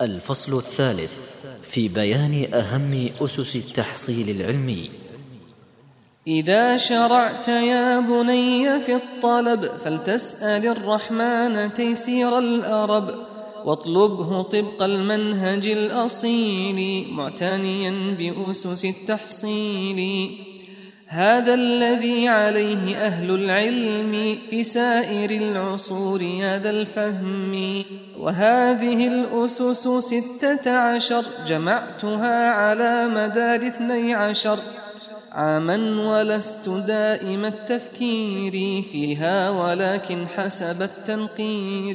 الفصل الثالث في بيان أهم أسس التحصيل العلمي. إذا شرعت يا بني في الطلب فلتسأل الرحمن تيسير الأرب واطلبه طبق المنهج الأصيل معتنيا بأسس التحصيل. هذا الذي عليه أهل العلم في سائر العصور هذا الفهم. وهذه الأسس ستة عشر جمعتها على مدار اثني عشر. عاما ولست دائم التفكير فيها ولكن حسب التنقير.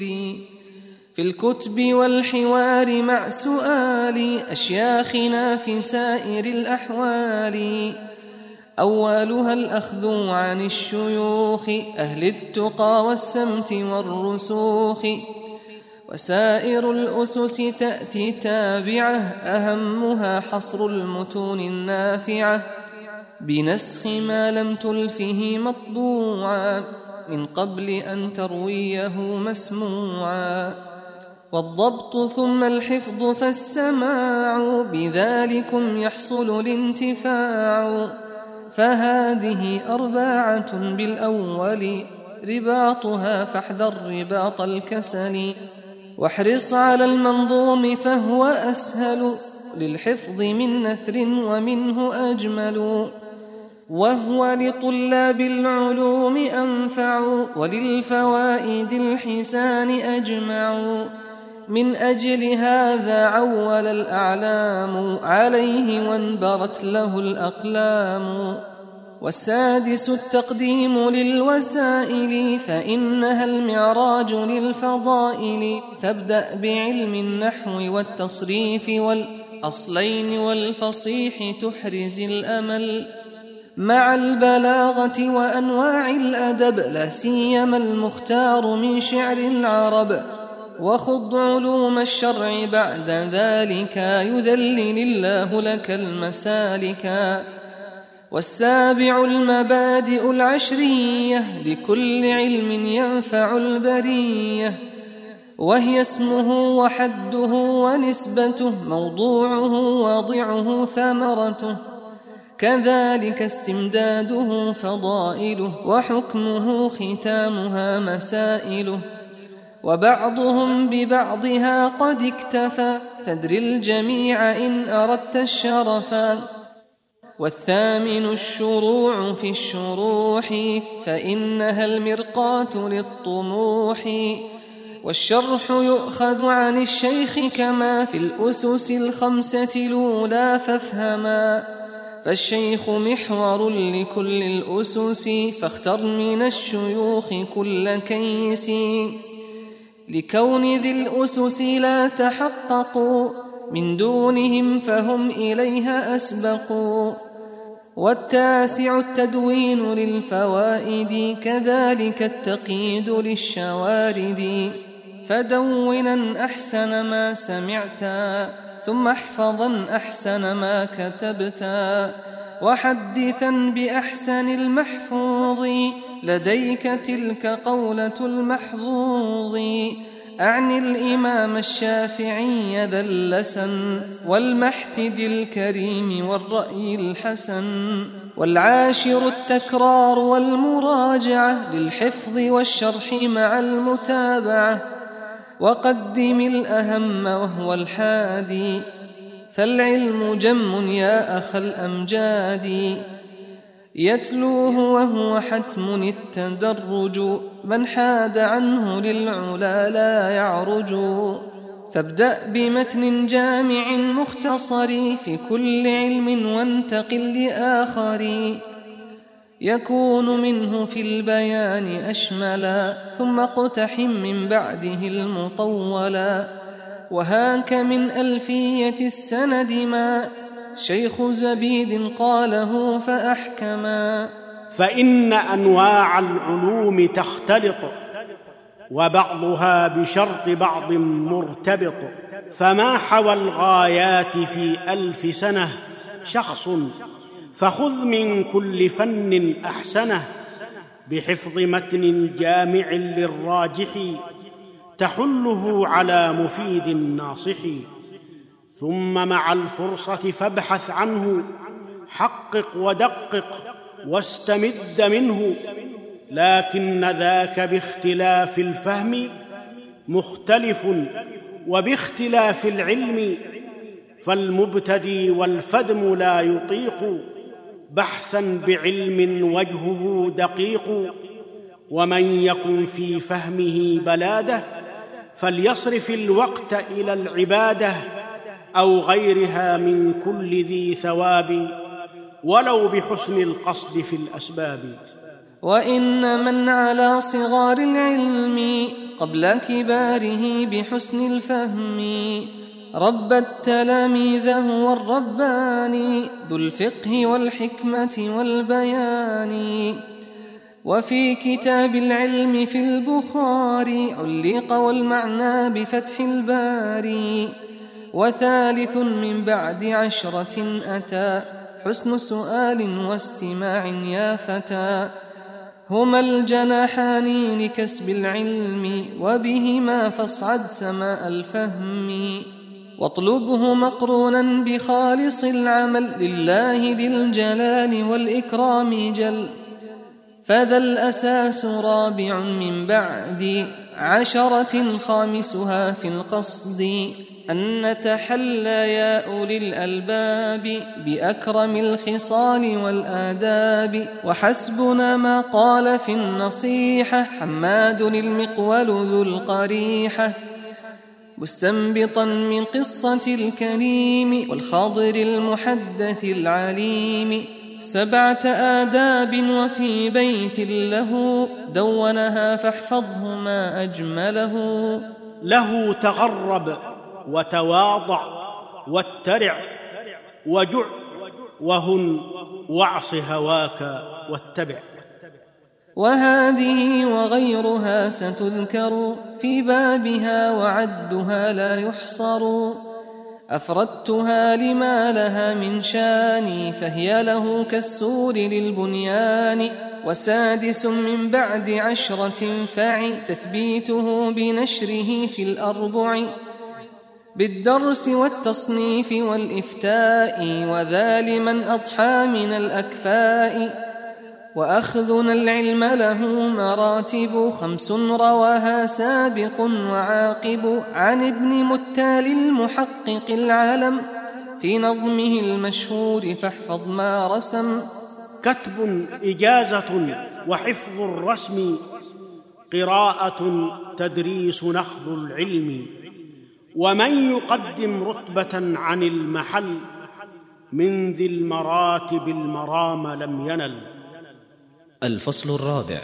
في الكتب والحوار مع سؤال أشياخنا في سائر الأحوال. أولها الأخذ عن الشيوخ أهل التقى والسمت والرسوخ. وسائر الأسس تأتي تابعة أهمها حصر المتون النافعة. بنسخ ما لم تلفه مطبوعا من قبل أن ترويه مسموعا. والضبط ثم الحفظ فالسماع بذلكم يحصل الانتفاع. فهذه أربعة بالأول رباطها فاحذر رباط الكسل. واحرص على المنظوم فهو أسهل للحفظ من نثر ومنه أجمل. وهو لطلاب العلوم أنفع وللفوائد الحسان أجمع. من أجل هذا عول الأعلام عليه وانبرت له الأقلام. والسادس التقديم للوسائل فإنها المعراج للفضائل. فابدأ بعلم النحو والتصريف والأصلين والفصيح تحرز الأمل. مع البلاغة وأنواع الأدب لا سيما المختار من شعر العرب. وخض علوم الشرع بعد ذلك يذلل الله لك المسالك. والسابع المبادئ العشرية لكل علم ينفع البرية. وهي اسمه وحده ونسبته موضوعه واضعه ثمرته. كذلك استمداده فضائله وحكمه ختامها مسائله. وبعضهم ببعضها قد اكتفى. فادر الجميع إن أردت الشرفا والثامن الشروع في الشروح فإنها المرقاة للطموح. والشرح يؤخذ عن الشيخ كما في الأسس الخمسة الأولى فافهما. فالشيخ محور لكل الأسس فاختر من الشيوخ كل كيس. لكون ذي الأسس لا تحققوا. من دونهم فهم إليها أسبقوا. والتاسع التدوين للفوائد كذلك التقييد للشوارد. فدونا أحسن ما سمعتا ثم احفظا أحسن ما كتبتا وحدثا بأحسن المحفوظ لديك تلك قولة المحظوظ. أعني الإمام الشافعي ذا اللسن والمحتد الكريم والرأي الحسن والعاشر التكرار والمراجعة للحفظ والشرح مع المتابعة. وقدم الأهم وهو الحادي. فالعلم جم يا أخ الأمجاد. يتلوه وهو حتم التدرج. من حاد عنه للعلا لا يعرج. فابدأ بمتن جامع مختصر في كل علم وانتقل لآخر. يكون منه في البيان أشملا ثم اقتحم من بعده المطولا. وهاك من ألفية السند ما شيخ زبيد قاله فأحكما. فإن أنواع العلوم تختلط وبعضها بشرط بعض مرتبط فما حوى الغايات في ألف سنة شخص؟ فخذ من كل فن أحسنه بحفظ متن جامع للراجح تحله على مفيد ناصح ثم مع الفرصة فابحث عنه حقق ودقق واستمد منه لكن ذاك باختلاف الفهم مختلف وباختلاف العلم فالمبتدي والفدم لا يطيق بحثا بعلم وجهه دقيق ومن يكن في فهمه بلاده فليصرف الوقت إلى العبادة أو غيرها من كل ذي ثواب ولو بحسن القصد في الأسباب. وان من على صغار العلم قبل كباره بحسن الفهم. رب التلاميذ هو الرباني ذو الفقه والحكمة والبيان. وفي كتاب العلم في البخاري علق والمعنى بفتح الباري. وثالث من بعد عشرة أتى. حسن سؤال واستماع يا فتى. هما الجناحان لكسب العلم وبهما فاصعد سماء الفهم. واطلبه مقرونا بخالص العمل لله ذي الجلال والإكرام جل. فذا الأساس رابع من بعد عشرة خامسها في القصد. أن نتحلى يا أولي الألباب بأكرم الخصال والآداب. وحسبنا ما قال في النصيحة حماد المقول ذو القريحة مستنبطا من قصة الكريم والخاضر المحدث العليم. سبعة آداب وفي بيت له دونها فاحفظه ما أجمله. له تغرب. وتواضع واترع وجع وهن واعص هواك واتبع. وهذه وغيرها ستذكر في بابها وعدها لا يحصر. أفردتها لما لها من شان فهي له كالسور للبنيان. وسادس من بعد عشرة فعي تثبيته بنشره في الأربع. بالدرس والتصنيف والإفتاء وذا لمن أضحى من الأكفاء وأخذنا العلم له مراتب خمس رواها سابق وعاقب عن ابن متال المحقق العالم في نظمه المشهور فاحفظ ما رسم. كتب إجازة وحفظ الرسم قراءة تدريس نخذ العلم. ومن يقدم رتبة عن المحل من ذي المراتب المرام لم ينل. الفصل الرابع.